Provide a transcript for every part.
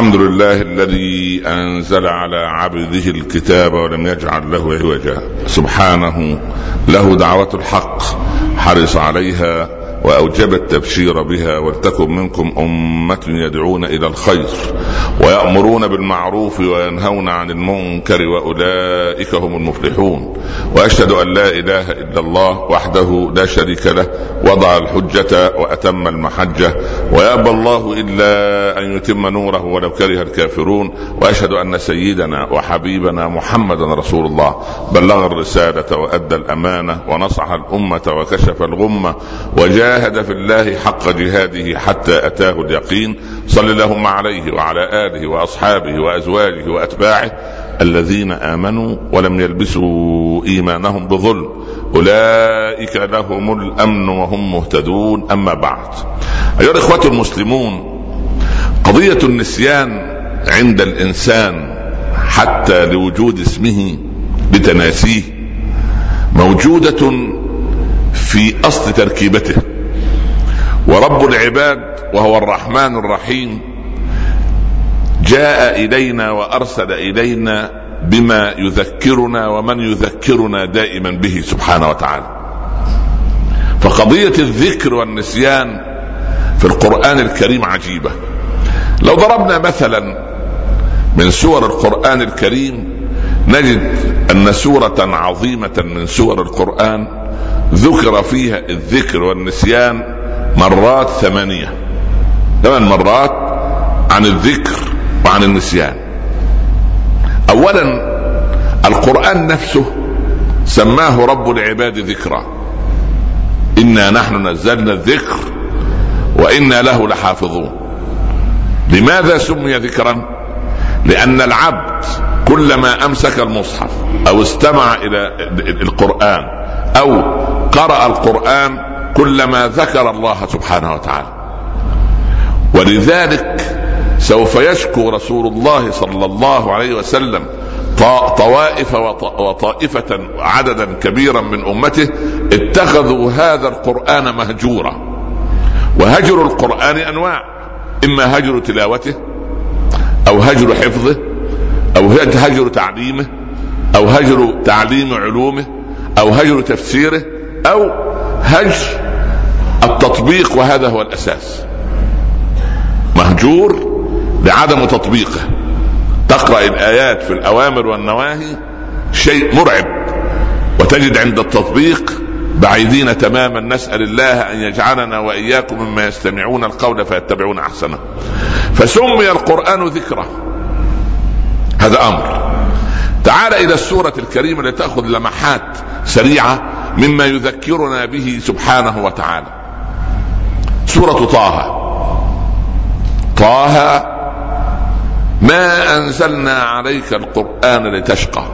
الحمد لله الذي أنزل على عبده الكتاب ولم يجعل له عوجا. سبحانه له دعوة الحق حرص عليها. وأوجب التبشير بها ولتكن منكم أمة يدعون إلى الخير ويأمرون بالمعروف وينهون عن المنكر وأولئك هم المفلحون. وأشهد أن لا إله إلا الله وحده لا شريك له وضع الحجة وأتم المحجة. ويابى الله إلا أن يتم نوره ولو كره الكافرون. وأشهد أن سيدنا وحبيبنا محمدا رسول الله بلغ الرسالة وأدى الأمانة ونصح الأمة وكشف الغمة وجاء جاهد في الله حق جهاده حتى أتاه اليقين. صل اللهم عليه وعلى آله وأصحابه وأزواجه وأتباعه الذين آمنوا ولم يلبسوا إيمانهم بظلم. أولئك لهم الأمن وهم مهتدون. أما بعد. أيها الإخوة المسلمون قضية النسيان عند الإنسان حتى لوجود اسمه بتناسيه موجودة في أصل تركيبته. ورب العباد وهو الرحمن الرحيم. جاء إلينا وأرسل إلينا بما يذكرنا ومن يذكرنا دائما به سبحانه وتعالى. فقضية الذكر والنسيان في القرآن الكريم عجيبة. لو ضربنا مثلا من سور القرآن الكريم نجد أن سورة عظيمة من سور القرآن ذكر فيها الذكر والنسيان مرات ثمانية. ثمان مرات عن الذكر وعن النسيان. أولا القرآن نفسه سماه رب العباد ذكرا. إنا نحن نزلنا الذكر وإنا له لحافظون. لماذا سمي ذكرا؟ لأن العبد كلما أمسك المصحف أو استمع إلى القرآن أو قرأ القرآن كلما ذكر الله سبحانه وتعالى. ولذلك سوف يشكو رسول الله صلى الله عليه وسلم طوائف وطائفة عددا كبيرا من أمته اتخذوا هذا القرآن مهجورا. وهجر القرآن أنواع. إما هجر تلاوته أو هجر حفظه أو هجر تعليمه أو هجر تعليم علومه أو هجر تفسيره أو هجر التطبيق وهذا هو الأساس؟ مهجور لعدم تطبيقه. تقرأ الآيات في الأوامر والنواهي شيء مرعب. وتجد عند التطبيق بعيدين تماما نسأل الله أن يجعلنا وإياكم مما يستمعون القول فيتبعون أحسنه. فسمي القرآن ذكرى هذا أمر. تعال إلى السورة الكريمة لتأخذ لمحات سريعة. مما يذكرنا به سبحانه وتعالى. سورة طه. طه ما أنزلنا عليك القرآن لتشقى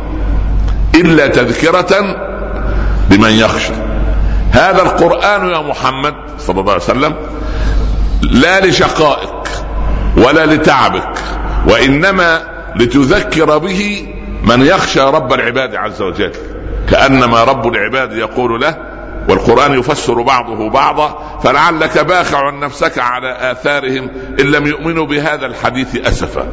إلا تذكرة لمن يخشى. هذا القرآن يا محمد صلى الله عليه وسلم لا لشقائك ولا لتعبك وإنما لتذكر به من يخشى رب العباد عز وجل. كأنما رب العباد يقول له والقرآن يفسر بعضه بعضا فلعلك باخع نفسك على آثارهم إن لم يؤمنوا بهذا الحديث أسفا.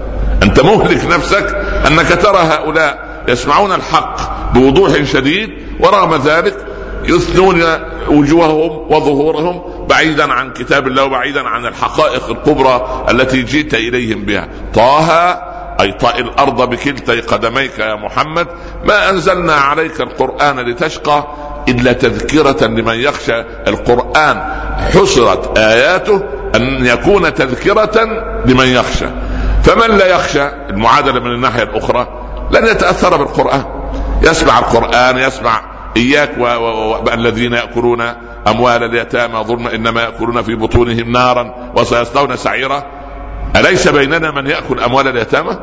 أنت مهلك نفسك أنك ترى هؤلاء يسمعون الحق بوضوح شديد ورغم ذلك يثنون وجوههم وظهورهم بعيدا عن كتاب الله وبعيدا عن الحقائق الكبرى التي جئت إليهم بها. طه أي طأ الأرض بكلتي قدميك يا محمد ما أنزلنا عليك القرآن لتشقى إلا تذكرة لمن يخشى القرآن. حصرت آياته أن يكون تذكرة لمن يخشى. فمن لا يخشى؟ المعادلة من الناحية الأخرى لن يتأثر بالقرآن. يسمع القرآن يسمع إياك والذين يأكلون أموال اليتامى ظلما إنما يأكلون في بطونهم نارا وسيصلون سعيرا. أليس بيننا من يأكل أموال اليتامى؟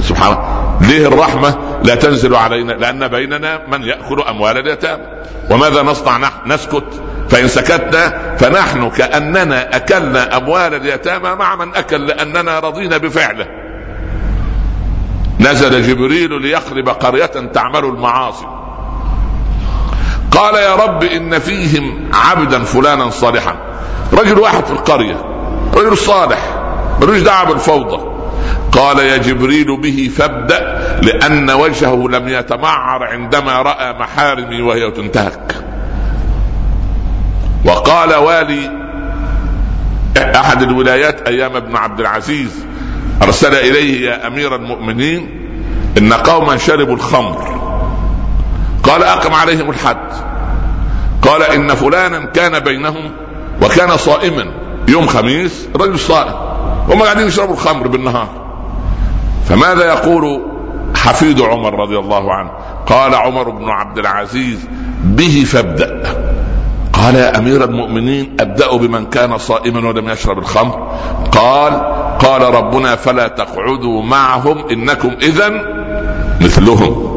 سبحان الله. ليه الرحمة لا تنزل علينا؟ لأن بيننا من يأكل أموال اليتامى. وماذا نصنع نحن نسكت؟ فإن سكتنا فنحن كأننا أكلنا أموال اليتامى مع من أكل لأننا رضينا بفعله. نزل جبريل ليخرب قرية تعمل المعاصي. قال يا رب إن فيهم عبدا فلانا صالحا. رجل واحد في القرية رجل صالح. ملوش دعوة بالفوضى. قال يا جبريل به فابدأ لأن وجهه لم يتمعر عندما رأى محارمي وهي تنتهك. وقال والي أحد الولايات أيام ابن عبد العزيز أرسل إليه يا أمير المؤمنين إن قوما شربوا الخمر. قال أقم عليهم الحد. قال إن فلانا كان بينهم وكان صائما يوم خميس رجل صائم. هم قاعدين يشربوا الخمر بالنهار. فماذا يقول حفيد عمر رضي الله عنه؟ قال عمر بن عبد العزيز به فابدأ. قال يا أمير المؤمنين أبدأ بمن كان صائما ولم يشرب الخمر. قال قال ربنا فلا تقعدوا معهم إنكم اذا مثلهم.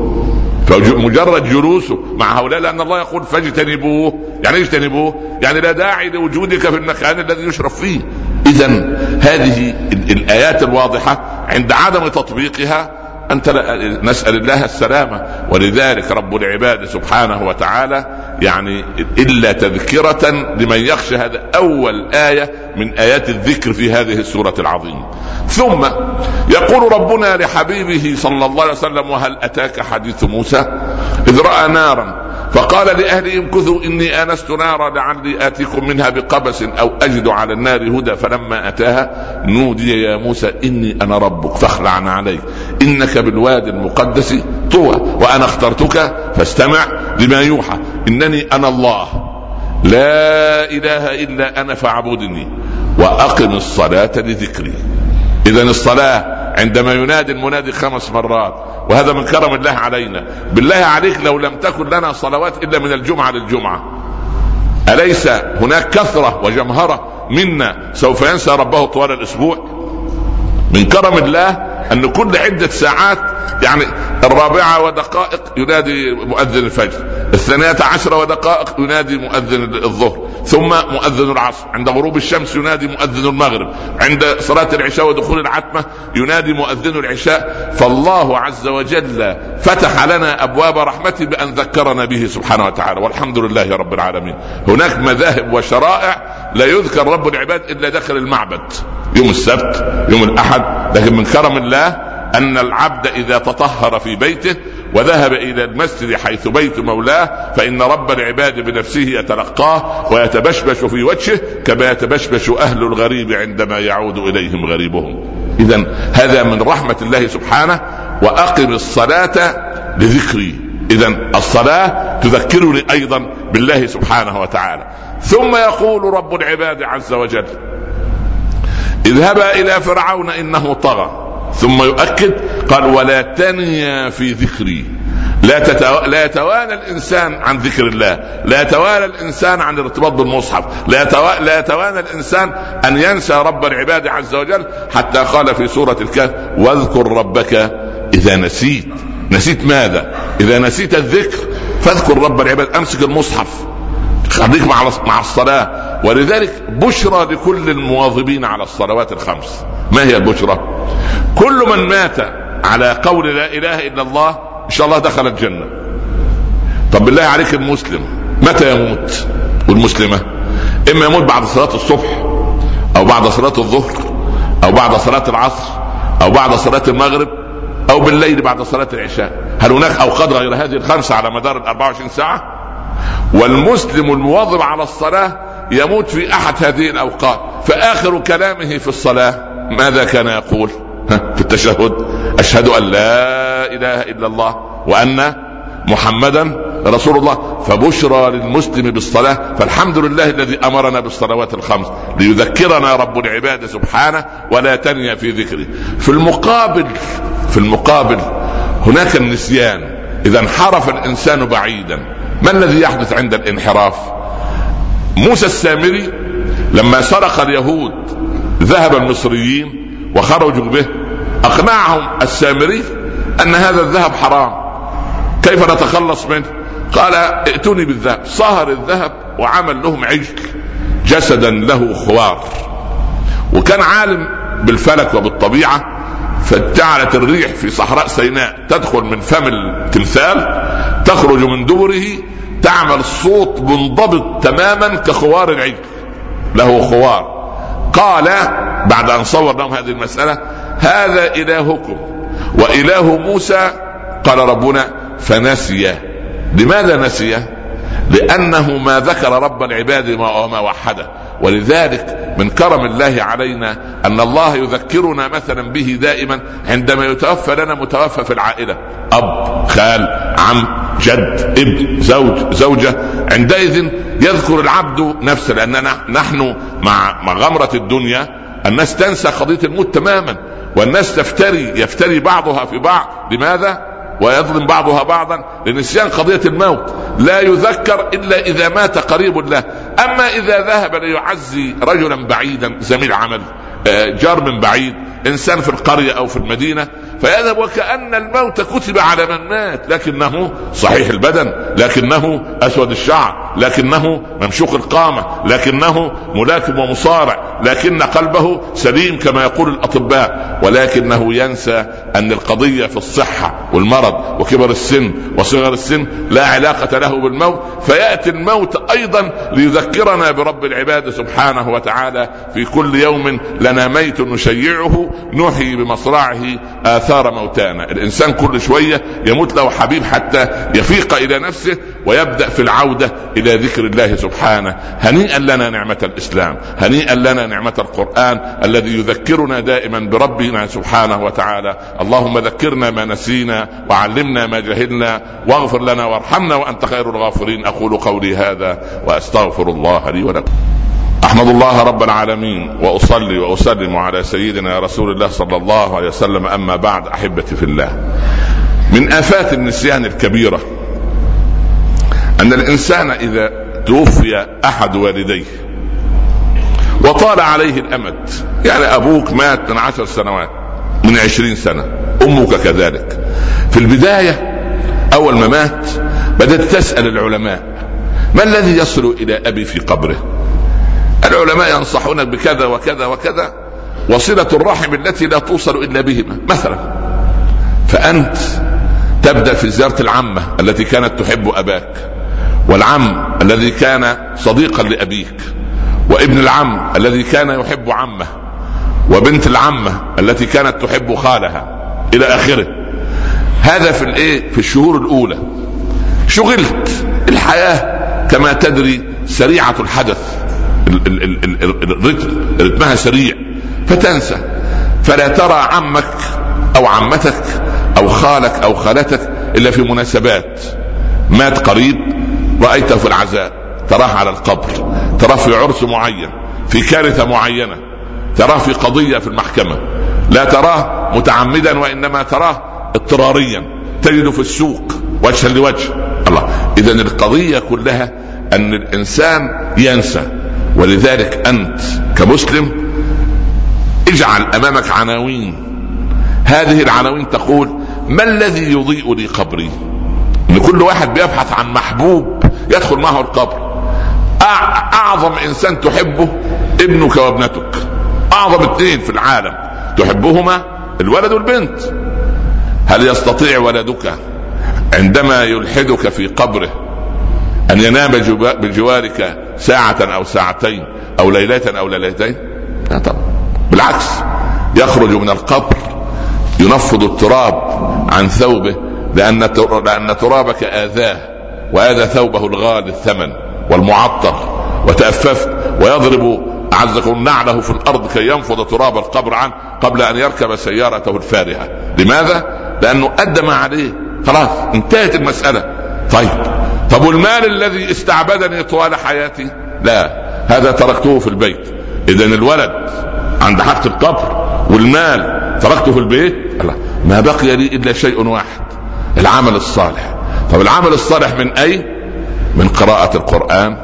فمجرد جلوسه مع هؤلاء لأن الله يقول فاجتنبوه. يعني اجتنبوه؟ يعني لا داعي لوجودك في المكان الذي يشرب فيه. اذا هذه الآيات الواضحة عند عدم تطبيقها أنت نسأل الله السلامة. ولذلك رب العباد سبحانه وتعالى يعني إلا تذكرة لمن يخشى هذا أول آية من آيات الذكر في هذه السورة العظيمه ثم يقول ربنا لحبيبه صلى الله عليه وسلم وهل أتاك حديث موسى؟ إذ رأى نارا فقال لاهله امكثوا إني آنست نارا لعلي آتيكم منها بقبس أو أجد على النار هدى فلما أتاها نودي يا موسى إني أنا ربك فاخلع عليك. إنك بالوادي المقدس طوى وأنا اخترتك فاستمع لما يوحى. إنني أنا الله. لا إله إلا أنا فاعبدني وأقم الصلاة لذكري. اذا الصلاة عندما ينادي المنادي خمس مرات وهذا من كرم الله علينا. بالله عليك لو لم تكن لنا صلوات إلا من الجمعة للجمعة. أليس هناك كثرة وجمهرة منا سوف ينسى ربه طوال الأسبوع؟ من كرم الله أن كل عدة ساعات يعني الرابعة ودقائق ينادي مؤذن الفجر الثانية عشر ودقائق ينادي مؤذن الظهر. ثم مؤذن العصر. عند غروب الشمس ينادي مؤذن المغرب. عند صلاة العشاء ودخول العتمة ينادي مؤذن العشاء. فالله عز وجل فتح لنا أبواب رحمته بأن ذكرنا به سبحانه وتعالى. والحمد لله رب العالمين. هناك مذاهب وشرائع لا يذكر رب العباد إلا داخل المعبد. يوم السبت يوم الأحد. لكن من كرم الله أن العبد إذا تطهر في بيته وذهب إلى المسجد حيث بيت مولاه فإن رب العباد بنفسه يتلقاه ويتبشبش في وجهه كما يتبشبش أهل الغريب عندما يعود إليهم غريبهم. اذا هذا من رحمة الله سبحانه وأقم الصلاة لذكري. اذا الصلاة تذكرني أيضا بالله سبحانه وتعالى. ثم يقول رب العباد عز وجل اذهبا إلى فرعون إنه طغى. ثم يؤكد قال ولا تنيا في ذكري لا. لا يتوالى الإنسان عن ذكر الله، لا يتوالى الإنسان عن الارتباط بالمصحف، لا. لا يتوانى الإنسان أن ينسى رب العباد عز وجل حتى قال في سورة الكهف: واذكر ربك إذا نسيت، نسيت ماذا؟ إذا نسيت الذكر فاذكر رب العباد، أمسك المصحف خليك مع مع الصلاة ولذلك بشرى لكل المواظبين على الصلوات الخمس ما هي البشرى كل من مات على قول لا إله إلا الله إن شاء الله دخل الجنة. طب بالله عليك المسلم متى يموت والمسلمه إما يموت بعد صلاة الصبح أو بعد صلاة الظهر أو بعد صلاة العصر أو بعد صلاة المغرب أو بالليل بعد صلاة العشاء. هل هناك أوقات غير هذه الخمسة على مدار ال 24 ساعة؟ والمسلم المواظب على الصلاة يموت في أحد هذه الأوقات. فآخر كلامه في الصلاة ماذا كان يقول؟ في التشهد. أشهد أن لا إله إلا الله وأن محمدا رسول الله. فبشرى للمسلم بالصلاة. فالحمد لله الذي أمرنا بالصلوات الخمس. ليذكرنا رب العباد سبحانه ولا تنيا في ذكره. في المقابل في المقابل هناك النسيان. إذا انحرف الإنسان بعيدا. ما الذي يحدث عند الانحراف؟ موسى السامري لما سرق اليهود ذهب المصريين وخرجوا به أقنعهم السامري أن هذا الذهب حرام. كيف نتخلص منه؟ قال ائتوني بالذهب. صهر الذهب وعمل لهم عجل جسدا له خوار. وكان عالم بالفلك وبالطبيعة فجعلت الريح في صحراء سيناء تدخل من فم التمثال تخرج من دبره تعمل صوت منضبط تماما كخوار العجل له خوار. قال بعد أن صور لهم هذه المسألة هذا إلهكم. وإله موسى قال ربنا فنسي. لماذا نسي؟ لأنه ما ذكر رب العباد وما وحده. ولذلك من كرم الله علينا أن الله يذكرنا مثلا به دائما عندما يتوفى لنا متوفى في العائلة. أب خال عم جد ابن زوج زوجة. عندئذ يذكر العبد نفسه لأننا نحن مع غمره الدنيا الناس تنسى قضية الموت تماما. والناس تفتري يفتري بعضها في بعض. لماذا؟ ويظلم بعضها بعضا لنسيان قضية الموت. لا يذكر إلا إذا مات قريب له. أما إذا ذهب ليعزي رجلا بعيدا زميل عمل آه، جار من بعيد إنسان في القرية أو في المدينة فيذهب وكأن الموت كتب على من مات لكنه صحيح البدن لكنه أسود الشعر لكنه ممشوق القامة لكنه ملاكم ومصارع لكن قلبه سليم كما يقول الأطباء ولكنه ينسى أن القضية في الصحة والمرض وكبر السن وصغر السن لا علاقة له بالموت فيأتي الموت أيضا ليذكرنا برب العباد سبحانه وتعالى في كل يوم لنا ميت نشيعه نحيي بمصرعه آثار موتانا. الإنسان كل شوية يموت له حبيب حتى يفيق إلى نفسه ويبدأ في العودة إلى ذكر الله سبحانه. هنيئا لنا نعمة الإسلام. هنيئا لنا نعمة القرآن الذي يذكرنا دائما بربنا سبحانه وتعالى. اللهم ذكرنا ما نسينا وعلمنا ما جهلنا واغفر لنا وارحمنا وأنت خير الغافرين. أقول قولي هذا وأستغفر الله لي ولكم. أحمد الله رب العالمين وأصلي وأسلم على سيدنا رسول الله صلى الله عليه وسلم أما بعد أحبتي في الله. من آفات النسيان الكبيرة أن الإنسان إذا توفي أحد والديه وطال عليه الأمد يعني أبوك مات من عشر سنوات من عشرين سنة أمك كذلك. في البداية أول ما مات بدأت تسأل العلماء ما الذي يصل إلى أبي في قبره؟ العلماء ينصحونك بكذا وكذا وكذا وصلة الرحم التي لا توصل إلا بهما. مثلا فأنت تبدأ في زيارة العمة التي كانت تحب أباك والعم الذي كان صديقا لأبيك وابن العم الذي كان يحب عمه وبنت العمة التي كانت تحب خالها إلى آخره. هذا في الإيه؟ في الشهور الأولى. شغلت الحياة كما تدري سريعة الحدث. الرتم رتمها سريع فتنسى. فلا ترى عمك أو عمتك أو خالك أو خالتك إلا في مناسبات. مات قريب رأيته في العزاء تراه على القبر تراه في عرس معين في كارثة معينة تراه في قضية في المحكمة. لا تراه متعمدا وإنما تراه اضطراريا. تجده في السوق وجها لوجه. الله. اذا القضية كلها أن الإنسان ينسى. ولذلك أنت كمسلم اجعل أمامك عناوين. هذه العناوين تقول ما الذي يضيء لي قبري؟ إن كل واحد بيبحث عن محبوب يدخل معه القبر. أعظم إنسان تحبه ابنك وابنتك. أعظم اثنين في العالم تحبهما الولد والبنت. هل يستطيع ولدك عندما يلحدك في قبره أن ينام بجوارك ساعة أو ساعتين أو ليلة أو ليلتين؟ لا طبعا. بالعكس يخرج من القبر ينفض التراب عن ثوبه لأن لأن ترابك آذاه واذى ثوبه الغالي الثمن والمعطر. وتأففت ويضرب أعزكم نعله في الأرض كي ينفض تراب القبر عنه قبل أن يركب سيارته الفارهة. لماذا؟ لأنه أدى ما عليه. خلاص انتهت المسألة. طيب طب والمال الذي استعبدني طوال حياتي؟ لا هذا تركته في البيت. اذا الولد عند حق القبر والمال تركته في البيت؟ لا. ما بقي لي إلا شيء واحد العمل الصالح. طب العمل الصالح من أي؟ من قراءة القرآن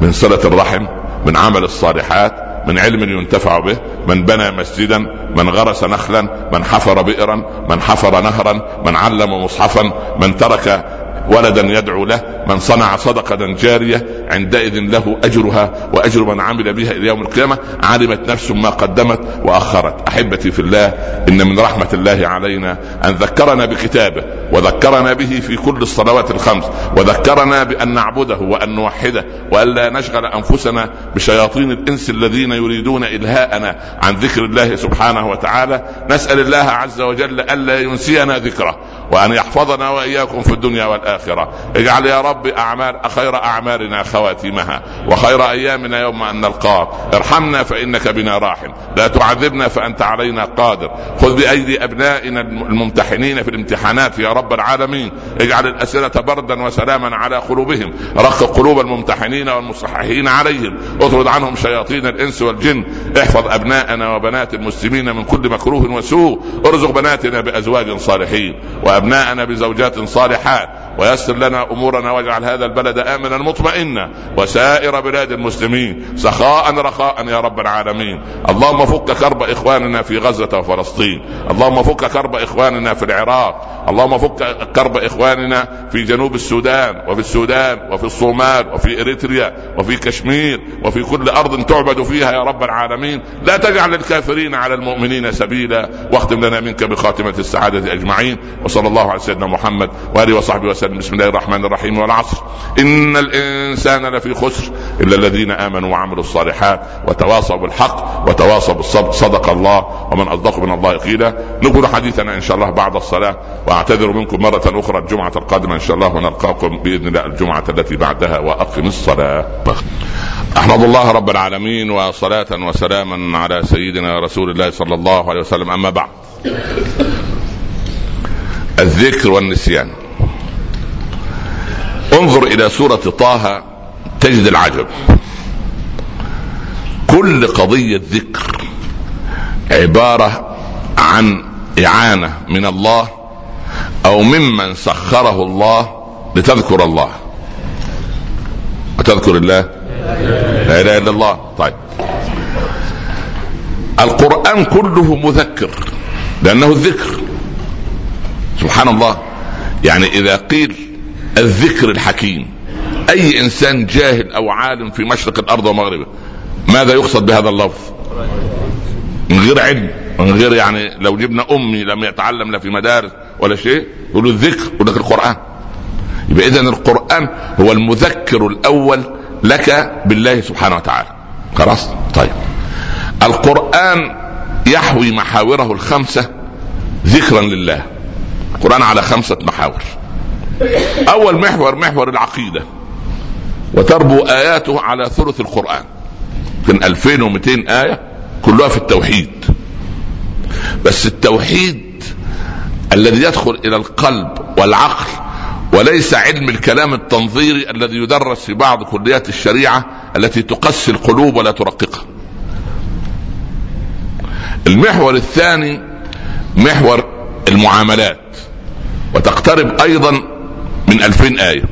من صلة الرحم من عمل الصالحات من علم ينتفع به من بنى مسجدا من غرس نخلا من حفر بئرا من حفر نهرا من علم مصحفا من ترك ولدا يدعو له من صنع صدقة جارية عندئذ له أجرها وأجر من عمل بها إلى يوم القيامة علمت نفس ما قدمت وأخرت. أحبتي في الله إن من رحمة الله علينا أن ذكرنا بكتابه وذكرنا به في كل الصلوات الخمس وذكرنا بأن نعبده وأن نوحده وأن لا نشغل أنفسنا بشياطين الإنس الذين يريدون إلهاءنا عن ذكر الله سبحانه وتعالى. نسأل الله عز وجل ألا ينسينا ذكره وأن يحفظنا وإياكم في الدنيا والآخرة. اجعل يا رب اعمال خير أعمالنا خواتيمها وخير أيامنا يوم أن نلقاك. ارحمنا فإنك بنا راحم. لا تعذبنا فأنت علينا قادر. خذ بأيدي أبنائنا الممتحنين في الامتحانات يا رب العالمين. اجعل الأسئلة بردا وسلاما على قلوبهم. رق قلوب الممتحنين والمصححين عليهم. اطرد عنهم شياطين الإنس والجن. احفظ أبناءنا وبنات المسلمين من كل مكروه وسوء. ارزق بناتنا بأزواج صالحين. وابناءنا بزوجات صالحات. ويسر لنا أمورنا واجعل هذا البلد آمنا مطمئنا وسائر بلاد المسلمين سخاء رخاء يا رب العالمين. اللهم فك كرب إخواننا في غزة وفلسطين. اللهم فك كرب إخواننا في العراق. اللهم فك كرب إخواننا في جنوب السودان وفي السودان وفي الصومال وفي إريتريا وفي كشمير وفي كل أرض تعبد فيها يا رب العالمين. لا تجعل الكافرين على المؤمنين سبيلا واختم لنا منك بخاتمة السعادة أجمعين. وصلى الله على سيدنا محمد وآله وصحبه وسلم. بسم الله الرحمن الرحيم والعصر. إن الإنسان لفي خسر إلا الذين آمنوا وعملوا الصالحات وتواصوا بالحق وتواصوا بالصبر. صدق الله ومن أصدق من الله قيلا. نقول حديثنا إن شاء الله بعد الصلاة وأعتذر منكم مرة أخرى الجمعة القادمة إن شاء الله ونلقاكم بإذن الله الجمعة التي بعدها وأقم الصلاة. أحمد الله رب العالمين وصلاة وسلاما على سيدنا رسول الله صلى الله عليه وسلم. أما بعد الذكر والنسيان. انظر إلى سورة طه تجد العجب. كل قضية ذكر عبارة عن إعانة من الله أو ممن سخره الله لتذكر الله. وتذكر الله؟ لا إله إلا الله. طيب. القرآن كله مذكر لأنه الذكر. سبحان الله. يعني إذا قيل الذكر الحكيم. أي إنسان جاهل أو عالم في مشرق الأرض ومغربها ماذا يقصد بهذا اللفظ؟ من غير علم من غير يعني لو جبنا أمي لم يتعلم لا في مدارس ولا شيء يقولوا الذكر يقول لك القرآن. يبقى اذا القرآن هو المذكر الأول لك بالله سبحانه وتعالى. خلاص؟ طيب. القرآن يحوي محاوره الخمسة ذكرا لله. القرآن على خمسة محاور. أول محور محور العقيدة. وتربو آياته على ثلث القرآن. من 2200 آية كلها في التوحيد. بس التوحيد الذي يدخل إلى القلب والعقل وليس علم الكلام التنظيري الذي يدرس في بعض كليات الشريعة التي تقسي القلوب ولا ترققها. المحور الثاني محور المعاملات. وتقترب أيضا من ألفين آية.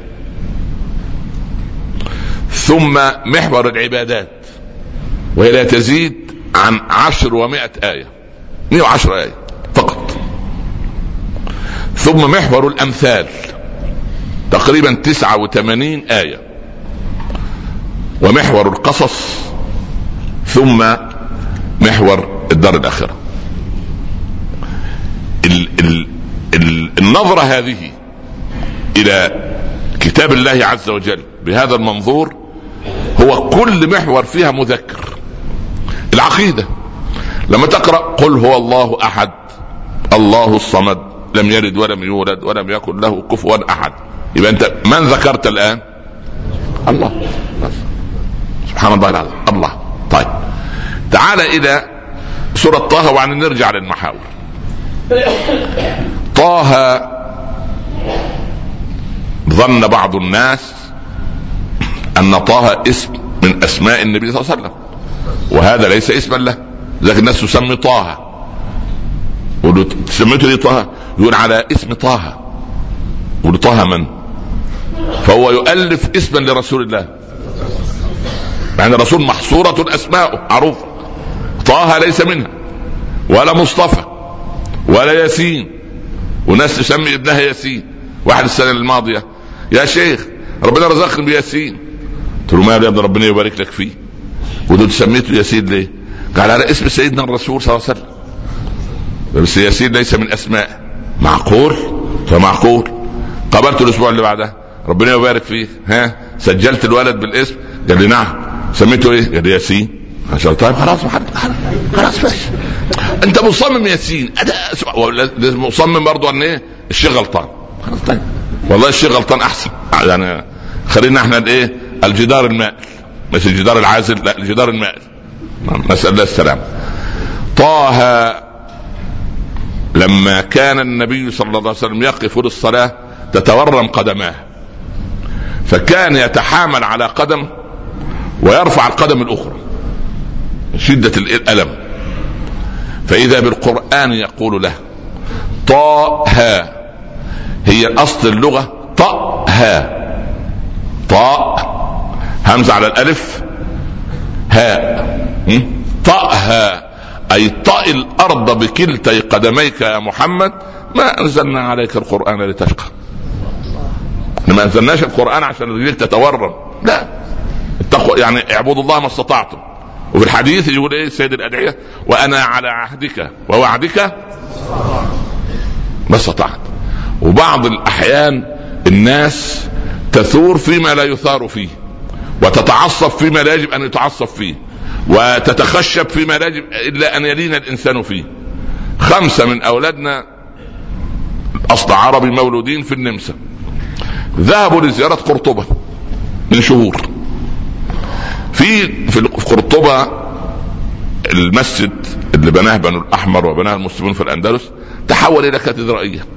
ثم محور العبادات وهي لا تزيد عن عشر ومائة آية. 110 آية فقط. ثم محور الأمثال تقريبا 89 آية. ومحور القصص ثم محور الدار الآخرة. ال ال ال النظرة هذه إلى كتاب الله عز وجل. بهذا المنظور هو كل محور فيها مذكر. العقيدة. لما تقرأ قل هو الله أحد الله الصمد لم يلد ولم يولد ولم يكن له كفوا أحد. يبقى أنت من ذكرت الآن؟ الله. سبحان الله العظيم. الله. طيب. تعال إلى سورة طه وعن نرجع للمحاور. طه ظن بعض الناس أن طه اسم من أسماء النبي صلى الله عليه وسلم وهذا ليس اسما له لكن الناس تسمي طه. سميته ليه طه؟ يقول على اسم طه. يقول طه من؟ فهو يؤلف اسما لرسول الله. يعني الرسول محصورة أسماؤه معروفة. طه ليس منها ولا مصطفى ولا ياسين. وناس تسمي ابنها ياسين. واحد السنة الماضية يا شيخ ربنا رزقني بياسين. قلت له ماله يا ابن ربنا يبارك لك فيه. ودول سميته ياسين ليه؟ قال على اسم سيدنا الرسول صلى الله عليه وسلم. بس ياسين ليس من أسماء معقول؟ فمعقول قابلته الأسبوع اللي بعده ربنا يبارك فيك. ها؟ سجلت الولد بالاسم. قال لي نعم. سميته إيه؟ قال لي ياسين. قال طيب خلاص خلاص بس. أنت مصمم ياسين. مصمم برضه ان إيه؟ الشيخ غلطان. خلاص طيب. والله الشيخ غلطان أحسن. يعني خلينا إحنا الايه؟ الجدار المائل. مش الجدار العازل لا الجدار المائل. نسال الله السلامه طه لما كان النبي صلى الله عليه وسلم يقف للصلاة تتورم قدماه. فكان يتحامل على قدم ويرفع القدم الأخرى. شدة الألم. فإذا بالقرآن يقول له طه هي أصل اللغة طأها طاء. همزة على الألف. هاء طأها أي طأ الأرض بكلتي قدميك يا محمد. ما أنزلنا عليك القرآن لتشقى. ما أنزلناش القرآن عشان رجليك تتورم. لا. يعني اعبدوا الله ما استطعتم. وفي الحديث يقول إيه سيد الأدعية؟ وأنا على عهدك. ووعدك ما استطعت. وبعض الأحيان الناس تثور فيما لا يثار فيه وتتعصب فيما لا يجب أن يتعصب فيه وتتخشب فيما لا يجب إلا أن يلين الإنسان فيه. خمسة من أولادنا اصل عربي مولودين في النمسا. ذهبوا لزيارة قرطبة من شهور. في في قرطبة المسجد اللي بناه بنو الأحمر وبناه المسلمون في الأندلس تحول إلى كاتدرائية.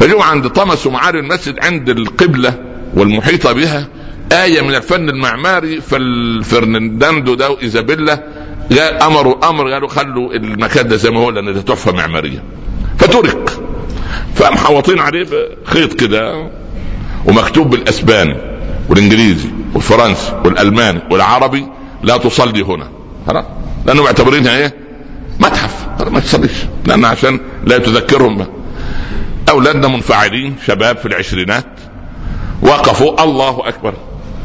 فجوا عند طمس ومعاري المسجد عند القبلة والمحيطة بها آية من الفن المعماري فالفرناندو ده وإيزابيلا أمروا أمر قالوا خلوا المكان ده زي ما هو لأن ده تحفة معمارية. فترك. فمحوطين عليه بخيط كده ومكتوب بالأسباني والإنجليزي والفرنسي والألماني والعربي لا تصلي هنا. خلاص. لأنه معتبرينها إيه؟ متحف. ما تصليش. لأن عشان لا تذكرهم أولادنا منفعلين شباب في العشرينات. وقفوا. الله أكبر.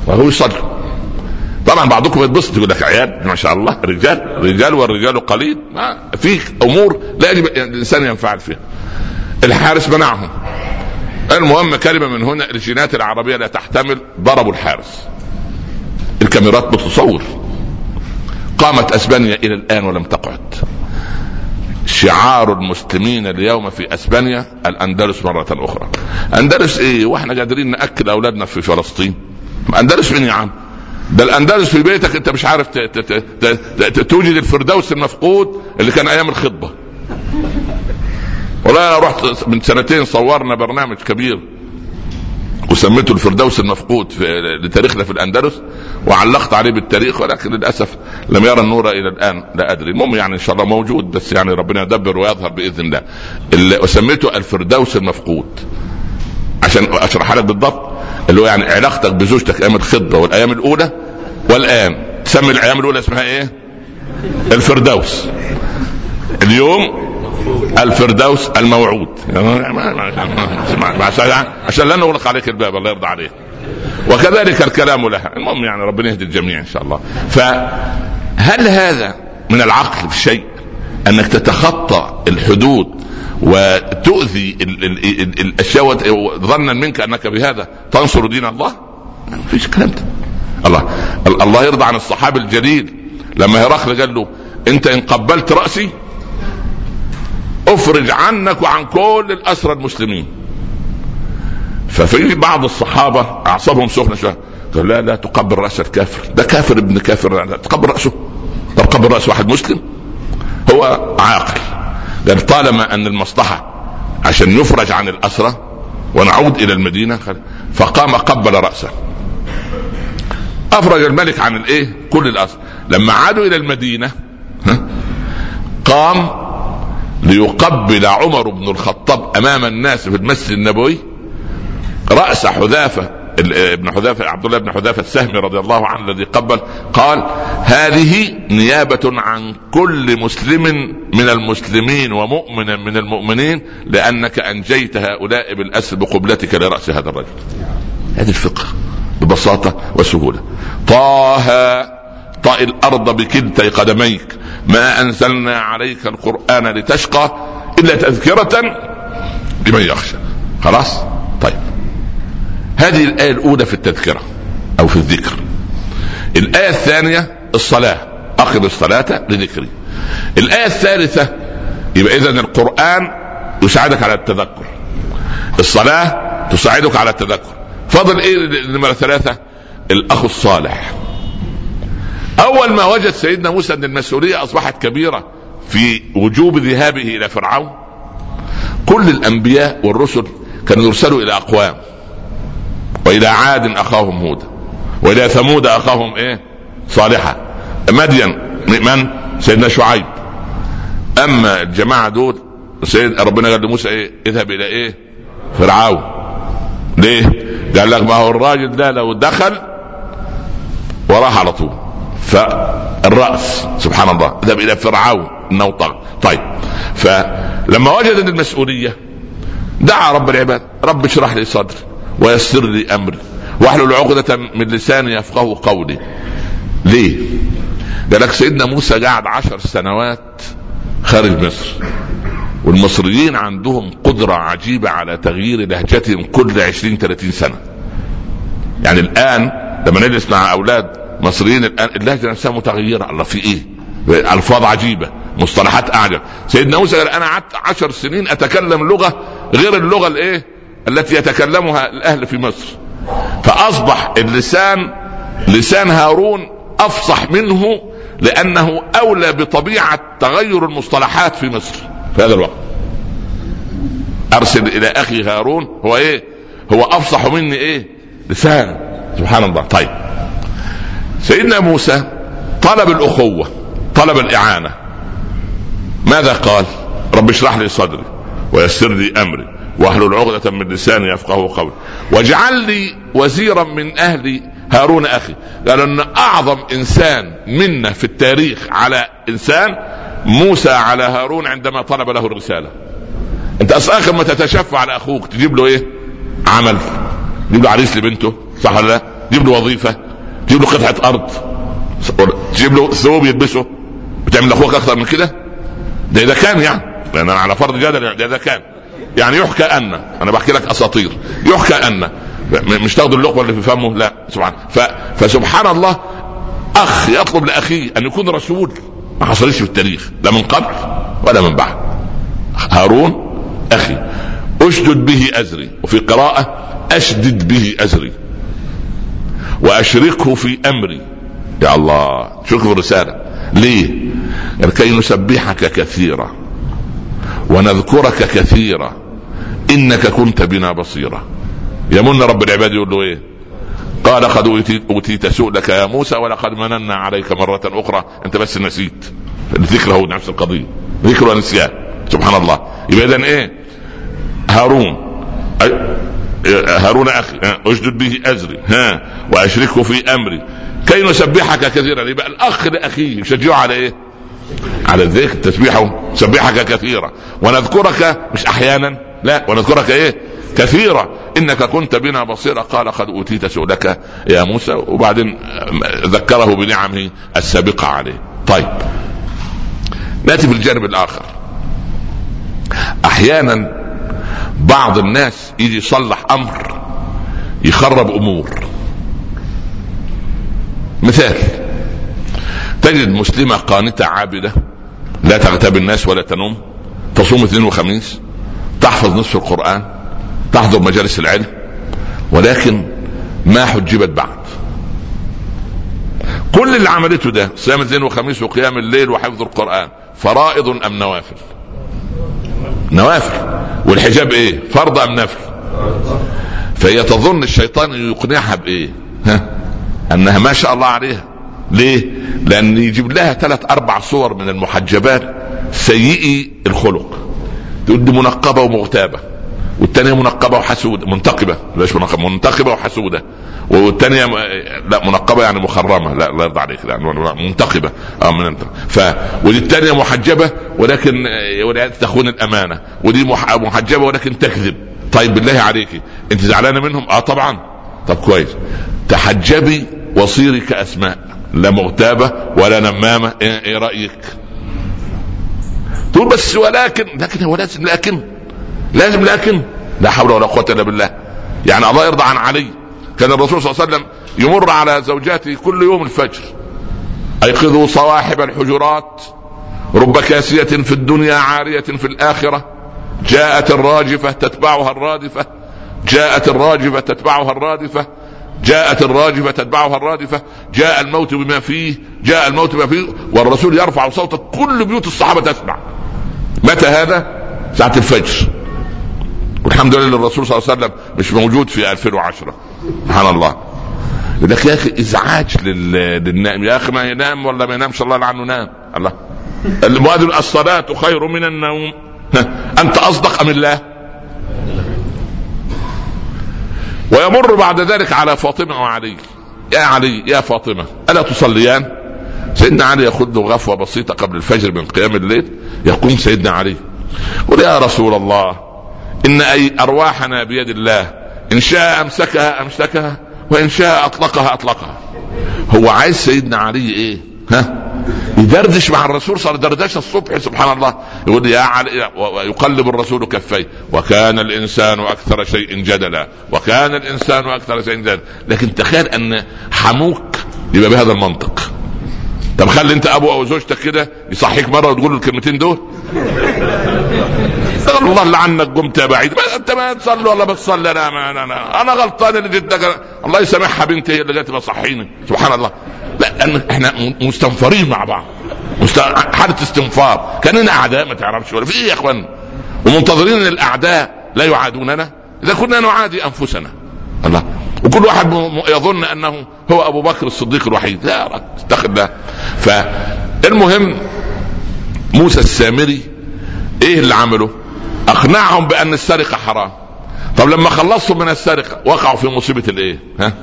وهو يصلي. طبعا بعضكم يتبسط يقول لك عيال ما شاء الله رجال رجال والرجال قليل. ما في أمور لا يجب الإنسان ينفعل فيها. الحارس منعهم. المهم كلمة من هنا الجينات العربية لا تحتمل ضربوا الحارس. الكاميرات بتصور. قامت أسبانيا إلى الآن ولم تقعد. شعار المسلمين اليوم في أسبانيا الأندلس مرة أخرى. أندلس إيه؟ وإحنا قادرين ناكل أولادنا في فلسطين. أندلس مين يا عم؟ ده الأندلس في بيتك أنت مش عارف توجد الفردوس المفقود اللي كان أيام الخطبة. والله أنا رحت من سنتين صورنا برنامج كبير وسميته الفردوس المفقود في لتاريخنا في الأندلس. وعلقت عليه بالتاريخ ولكن للاسف لم يرى النور إلى الان لا ادري المهم يعني ان شاء الله موجود بس يعني ربنا يدبر ويظهر باذن الله اللي وسميته الفردوس المفقود عشان اشرح لك بالضبط اللي هو يعني علاقتك بزوجتك أيام الخطبه والايام الاولى والان تسمي الأيام الاولى اسمها إيه؟ الفردوس اليوم الفردوس الموعود عشان لا نغلق عليك الباب الله يرضى عليك وكذلك الكلام لها. المهم يعني ربنا يهدي الجميع إن شاء الله. فهل هذا من العقل في شيء؟ أنك تتخطى الحدود وتؤذي الأشياء ظنا منك أنك بهذا تنصر دين الله؟ ما فيش كلام ده. الله الله يرضى عن الصحابي الجليل لما هرقل قال له أنت إن قبلت رأسي أفرج عنك وعن كل الأسرى المسلمين. ففي بعض الصحابة أعصابهم سخنة شوية. قال لا لا تقبل رأس الكافر. ده كافر ابن كافر. لا تقبل رأسه. طب قبل رأس واحد مسلم؟ هو عاقل. قال طالما أن المصلحة عشان يفرج عن الاسرى ونعود إلى المدينة فقام قبل رأسه. أفرج الملك عن الإيه؟ كل الاسرى لما عادوا إلى المدينة قام ليقبل عمر بن الخطاب أمام الناس في المسجد النبوي رأس حذافة ابن حذافة عبد الله بن حذافة السهمي رضي الله عنه الذي قبل قال هذه نيابة عن كل مسلم من المسلمين ومؤمنا من المؤمنين لأنك أنجيت هؤلاء بالاسر بقبلتك لرأس هذا الرجل. هذه الفقه ببساطة وسهولة. طه طأ الأرض بكلتي قدميك ما أنزلنا عليك القرآن لتشقى إلا تذكرة لمن يخشى. خلاص؟ طيب. هذه الآية الأولى في التذكرة أو في الذكر. الآية الثانية الصلاة. اقم الصلاة لذكري. الآية الثالثة يبقى اذا القرآن يساعدك على التذكر. الصلاة تساعدك على التذكر. فضل إيه نمره ثلاثة؟ الأخ الصالح. أول ما وجد سيدنا موسى أن المسؤولية أصبحت كبيرة في وجوب ذهابه إلى فرعون كل الأنبياء والرسل كانوا يرسلوا إلى أقوام. وإلى عاد أخاهم هودا وإلى ثمود أخاهم إيه؟ صالحا مدين من سيدنا شعيب. أما الجماعة دول سيد ربنا قال لموسى إيه؟ اذهب إلى إيه؟ فرعون. ليه؟ قال لك ما هو الراجل ده لو دخل وراح على طول. فالرأس سبحان الله اذهب إلى فرعون إنه طغى. طيب فلما وجد المسؤولية دعا رب العباد رب اشرح لي صدري. ويسر لي أمري واحلل عقدة من لساني يفقه قولي ليه؟ قال لك سيدنا موسى قعد عشر سنوات خارج مصر والمصريين عندهم قدرة عجيبة على تغيير لهجتهم كل 20 30 سنة يعني الآن لما نجلس مع أولاد مصريين الآن اللهجة نفسها متغيرة الله في إيه؟ ألفاظ عجيبة مصطلحات أعجب سيدنا موسى قال أنا قعدت عشر سنين أتكلم لغة غير اللغة الإيه؟ التي يتكلمها الأهل في مصر. فأصبح اللسان لسان هارون أفصح منه لأنه أولى بطبيعة تغير المصطلحات في مصر في هذا الوقت. أرسل إلى أخي هارون هو إيه؟ هو أفصح مني إيه؟ لسان. سبحان الله. طيب. سيدنا موسى طلب الأخوة طلب الإعانة. ماذا قال؟ رب اشرح لي صدري ويسر لي أمري. واحلل عقدة من لساني يفقه قولي. واجعل لي وزيرا من أهلي هارون أخي. قال إن أعظم إنسان منا في التاريخ على إنسان موسى على هارون عندما طلب له الرسالة. أنت أصلا آخر ما تتشفع على أخوك تجيب له إيه؟ عمل. تجيب له عريس لبنته صح ولا لا؟ تجيب له وظيفة. تجيب له قطعة أرض. تجيب له ثوب يلبسه. بتعمل لأخوك أكثر من كده؟ ده إذا كان يعني. لأن أنا على فرض جدل ده إذا كان. يعني يحكى أن. أنا بحكي لك أساطير. يحكى أن. مش تاخد اللقمة اللي في فمه؟ لا. سبحان. فسبحان الله أخ يطلب لأخيه أن يكون رسول. ما حصلش في التاريخ. لا من قبل ولا من بعد. هارون أخي أشدد به أزري. وفي قراءة أشدد به أزري. وأشركه في أمري. يا الله شوف الرسالة. ليه؟ كي نسبحك كثيرا. ونذكرك كثيرا إنك كنت بنا بصيرا. يمن رب العباد يقول له إيه؟ قال قد أوتيت سؤلك يا موسى ولقد مننا عليك مرة أخرى. أنت بس نسيت. الذكر هو نفس القضية. ذكر ونسيان. سبحان الله. يبقى اذا إيه؟ هارون. هارون أخي. اشدد به أزري. ها وأشركه في أمري. كي نسبحك كثيرا. يبقى الأخ لاخيه يشجعه على إيه؟ على الذكر تسبيحه سبحك كثيرا ونذكرك مش أحيانا لا ونذكرك إيه؟ كثيرا إنك كنت بنا بصيرا. قال قد أوتيت سؤلك يا موسى. وبعدين ذكره بنعمه السابقة عليه. طيب. نأتي في الجانب الآخر. أحيانا بعض الناس يجي يصلح أمر يخرب أمور. مثال. تجد مسلمة قانتة عابدة لا تغتاب الناس ولا تنوم تصوم اثنين وخميس تحفظ نصف القرآن تحضر مجالس العلم ولكن ما حجبت بعد. كل اللي عملته ده صيام الاثنين وخميس وقيام الليل وحفظ القرآن فرائض أم نوافل؟ نوافل. والحجاب إيه؟ فرض أم نفل؟ فهي تظن الشيطان يقنعها بإيه؟ ها؟ أنها ما شاء الله عليها. ليه؟ لأن يجيب لها ثلاث أربع صور من المحجبات سيئي الخلق. تقول دي منقبة ومغتابة والثانيه منقبة وحسودة منتقبة ليش منقبه منتقبة وحسودة. والثانيه لا منقبة يعني مخرمة لا الله يرضى عليك لا منتقبة. آه من ف ودي الثانية محجبة ولكن ولكن تخون الأمانة. ودي محجبة ولكن تكذب. طيب بالله عليك. انت زعلانة منهم؟ آه طبعا. طب كويس. تحجبي وصيري كأسماء. لا مغتابة ولا نمامة. إيه, إيه رأيك؟ تقول بس ولكن لكن هو لازم لكن لازم لكن. لا حول ولا قوة إلا بالله. يعني الله يرضى عن علي. كان الرسول صلى الله عليه وسلم يمر على زوجاته كل يوم الفجر. أيقظوا صواحب الحجرات. رب كاسية في الدنيا عارية في الآخرة. جاءت الراجفة تتبعها الرادفة. جاءت الراجفة تتبعها الرادفة. جاءت الراجفة تتبعها الرادفة جاء الموت بما فيه جاء الموت بما فيه والرسول يرفع صوته كل بيوت الصحابة تسمع. متى هذا؟ ساعة الفجر. والحمد لله الرسول صلى الله عليه وسلم مش موجود في 2010 سبحان الله. لك يا أخي إزعاج للنائم يا أخي ما ينام ولا ما ينامش الله عنه نام. الله. المؤذن الصلاة خير من النوم. أنت أصدق أم الله؟ ويمر بعد ذلك على فاطمة وعلي. يا علي يا فاطمة ألا تصليان؟ سيدنا علي ياخذ له غفوة بسيطة قبل الفجر من قيام الليل. يقوم سيدنا علي يقول يا رسول الله إن أي أرواحنا بيد الله إن شاء أمسكها أمسكها وإن شاء أطلقها أطلقها. هو عايز سيدنا علي إيه؟ ها؟ يدردش مع الرسول صار دردشة الصبح سبحان الله. يقول يا علي ويقلب الرسول كفيه. وكان الإنسان أكثر شيء جدلا. وكان الإنسان أكثر شيء جدلا. لكن تخيل أن حموك يبقى بهذا المنطق. طب خلي أنت ابو أو زوجتك كده يصحيك مرة وتقول الكلمتين دول. الله لعنك قمت يا بعيد. أنت ما تصلي ولا بتصلي. أنا ما أنا أنا, أنا غلطان اللي جدك الله يسامحها بنتي هي اللي جت بصحيني سبحان الله. لا إحنا مستنفرين مع بعض. مست... حالة استنفار. كأننا أعداء ما تعرفش ولا. في إيه يا إخوان؟ ومنتظرين إن الأعداء لا يعادوننا. إذا كنا نعادي أنفسنا. الله. وكل واحد يظن أنه هو أبو بكر الصديق الوحيد. لا الله. فالمهم موسى السامري إيه اللي عمله؟ أقنعهم بأن السرقة حرام. طب لما خلصوا من السرقة وقعوا في مصيبة الإيه؟ ها؟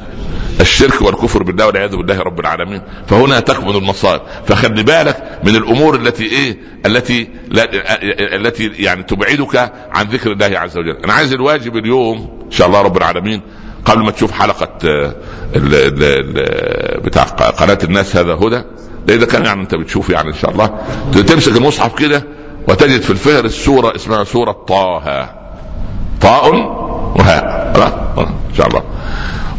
الشرك والكفر بالله والعياذ بالله رب العالمين. فهنا تكمن المصائب. فخلي بالك من الأمور التي إيه؟ التي لا التي يعني تبعدك عن ذكر الله عز وجل. أنا عايز الواجب اليوم إن شاء الله رب العالمين قبل ما تشوف حلقة ال ال ال بتاع قناة الناس هذا هدى. إذا كان يعني أنت بتشوف يعني إن شاء الله. تمسك المصحف كده وتجد في الفهرس سوره اسمها سورة طه. طاء وهاء. إن شاء الله.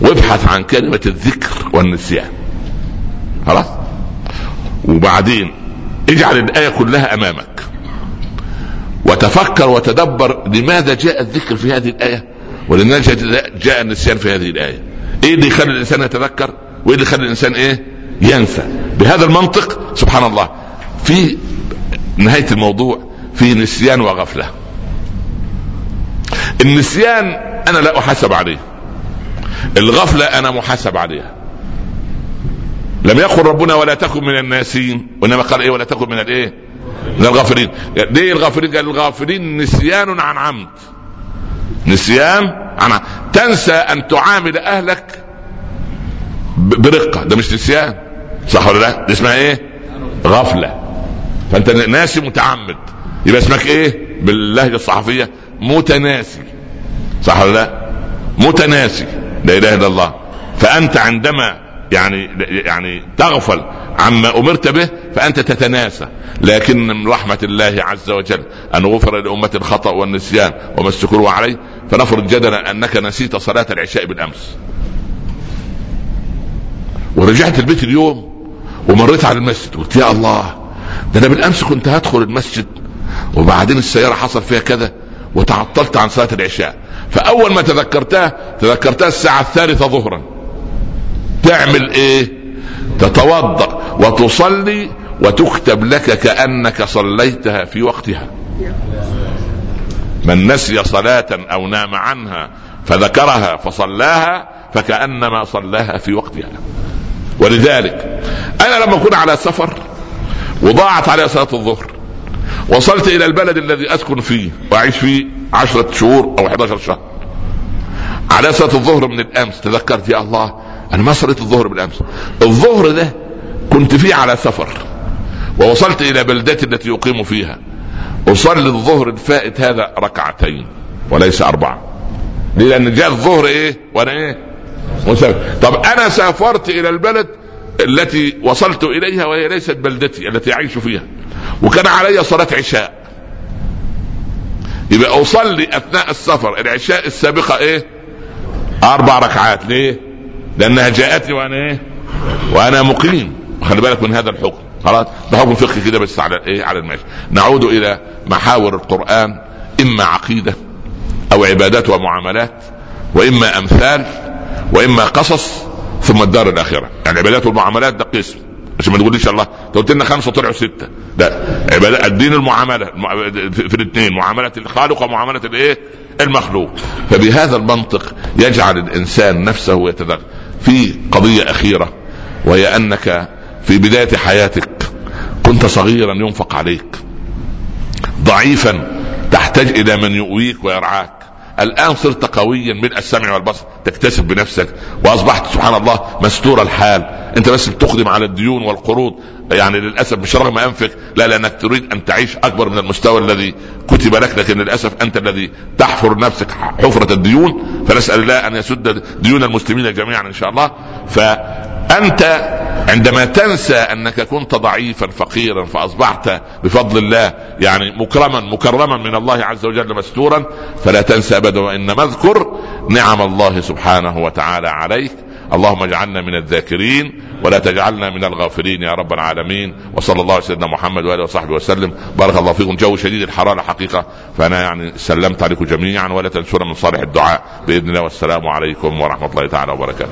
وابحث عن كلمة الذكر والنسيان. خلاص؟ وبعدين اجعل الآية كلها أمامك. وتفكر وتدبر لماذا جاء الذكر في هذه الآية ولماذا جاء النسيان في هذه الآية. إيه اللي يخلي الإنسان يتذكر؟ وإيه اللي يخلي الإنسان إيه؟ ينسى. بهذا المنطق سبحان الله في نهاية الموضوع في نسيان وغفلة. النسيان أنا لا أحاسب عليه. الغفلة أنا محاسب عليها. لم يقل ربنا ولا تكن من الناسين وإنما قال إيه ولا تكن من الإيه؟ من الغافلين. ليه الغافلين؟ قال الغافلين نسيان عن عمد. نسيان عن عمد. تنسى أن تعامل أهلك برقة. ده مش نسيان. صح ولا لا؟ دي اسمها إيه؟ غفلة. فانت ناسي متعمد. يبقى اسمك إيه؟ باللهجة الصحفية متناسي. صح ولا لا؟ متناسي. لا إله إلا الله. فأنت عندما يعني يعني تغفل عما أمرت به فأنت تتناسى. لكن من رحمة الله عز وجل أن غفر لأمة الخطأ والنسيان وما استكروا عليه فنفرض جدلا أنك نسيت صلاة العشاء بالأمس. ورجعت البيت اليوم ومريت على المسجد قلت يا الله ده أنا بالأمس كنت هدخل المسجد وبعدين السيارة حصل فيها كذا وتعطلت عن صلاة العشاء. فأول ما تذكرتها تذكرتها الساعة الثالثة ظهرا. تعمل إيه؟ تتوضأ وتصلي وتكتب لك كأنك صليتها في وقتها. من نسي صلاة أو نام عنها فذكرها فصلاها فكأنما صلاها في وقتها. ولذلك أنا لما أكون على سفر وضاعت علي صلاة الظهر. وصلت إلى البلد الذي أسكن فيه وأعيش فيه عشرة شهور أو 11 شهر. على صلاة الظهر من الأمس. تذكرت يا الله أنا ما صليت الظهر بالامس الظهر ده كنت فيه على سفر. ووصلت إلى بلدتي التي يقيم فيها. أصلي الظهر الفائت هذا ركعتين وليس أربعة. ليه لأن جاء الظهر إيه؟ وأنا إيه؟ مسافر. طب أنا سافرت إلى البلد التي وصلت إليها وهي ليست بلدتي التي أعيش فيها. وكان علي صلاة عشاء. يبقى أصلي أثناء السفر العشاء السابقة إيه؟ أربع ركعات. ليه؟ لأنها جاءتني وأنا إيه؟ وأنا مقيم. خلي بالك من هذا الحكم. خلاص؟ ده حكم فقهي كده بس على إيه؟ على الماشي نعود إلى محاور القرآن إما عقيدة أو عبادات ومعاملات وإما أمثال وإما قصص. ثم الدار الاخره يعني العبادات والمعاملات ده قسم. عشان ما تقوليش الله. قلت لنا خمسة طلعوا ستة. لا عبادات الدين المعاملة. في الاثنين. معاملة الخالق ومعاملة الايه؟ المخلوق. فبهذا المنطق يجعل الإنسان نفسه يتذكر. في قضية أخيرة وهي أنك في بداية حياتك كنت صغيرا ينفق عليك. ضعيفا تحتاج إلى من يؤويك ويرعاك. الآن صرت قويا ملء السمع والبصر. تكتسب بنفسك وأصبحت سبحان الله مستور الحال. أنت بس بتقدم على الديون والقروض. يعني للأسف مش رغم انفك لا لأنك تريد أن تعيش أكبر من المستوى الذي كتب لك. لكن للأسف أنت الذي تحفر نفسك حفرة الديون. فنسأل الله أن يسد ديون المسلمين جميعا إن شاء الله. فانت عندما تنسى أنك كنت ضعيفا فقيرا فأصبحت بفضل الله يعني مكرما مكرما من الله عز وجل مستورا فلا تنسى ابدا وانما أذكر نعم الله سبحانه وتعالى عليك. اللهم اجعلنا من الذاكرين ولا تجعلنا من الغافلين يا رب العالمين. وصلى الله على سيدنا محمد وآله وصحبه وسلم. بارك الله فيكم. جو شديد الحرارة حقيقه فأنا يعني سلمت عليكم جميعا ولا تنسونا من صالح الدعاء بإذن الله. والسلام عليكم ورحمة الله تعالى وبركاته.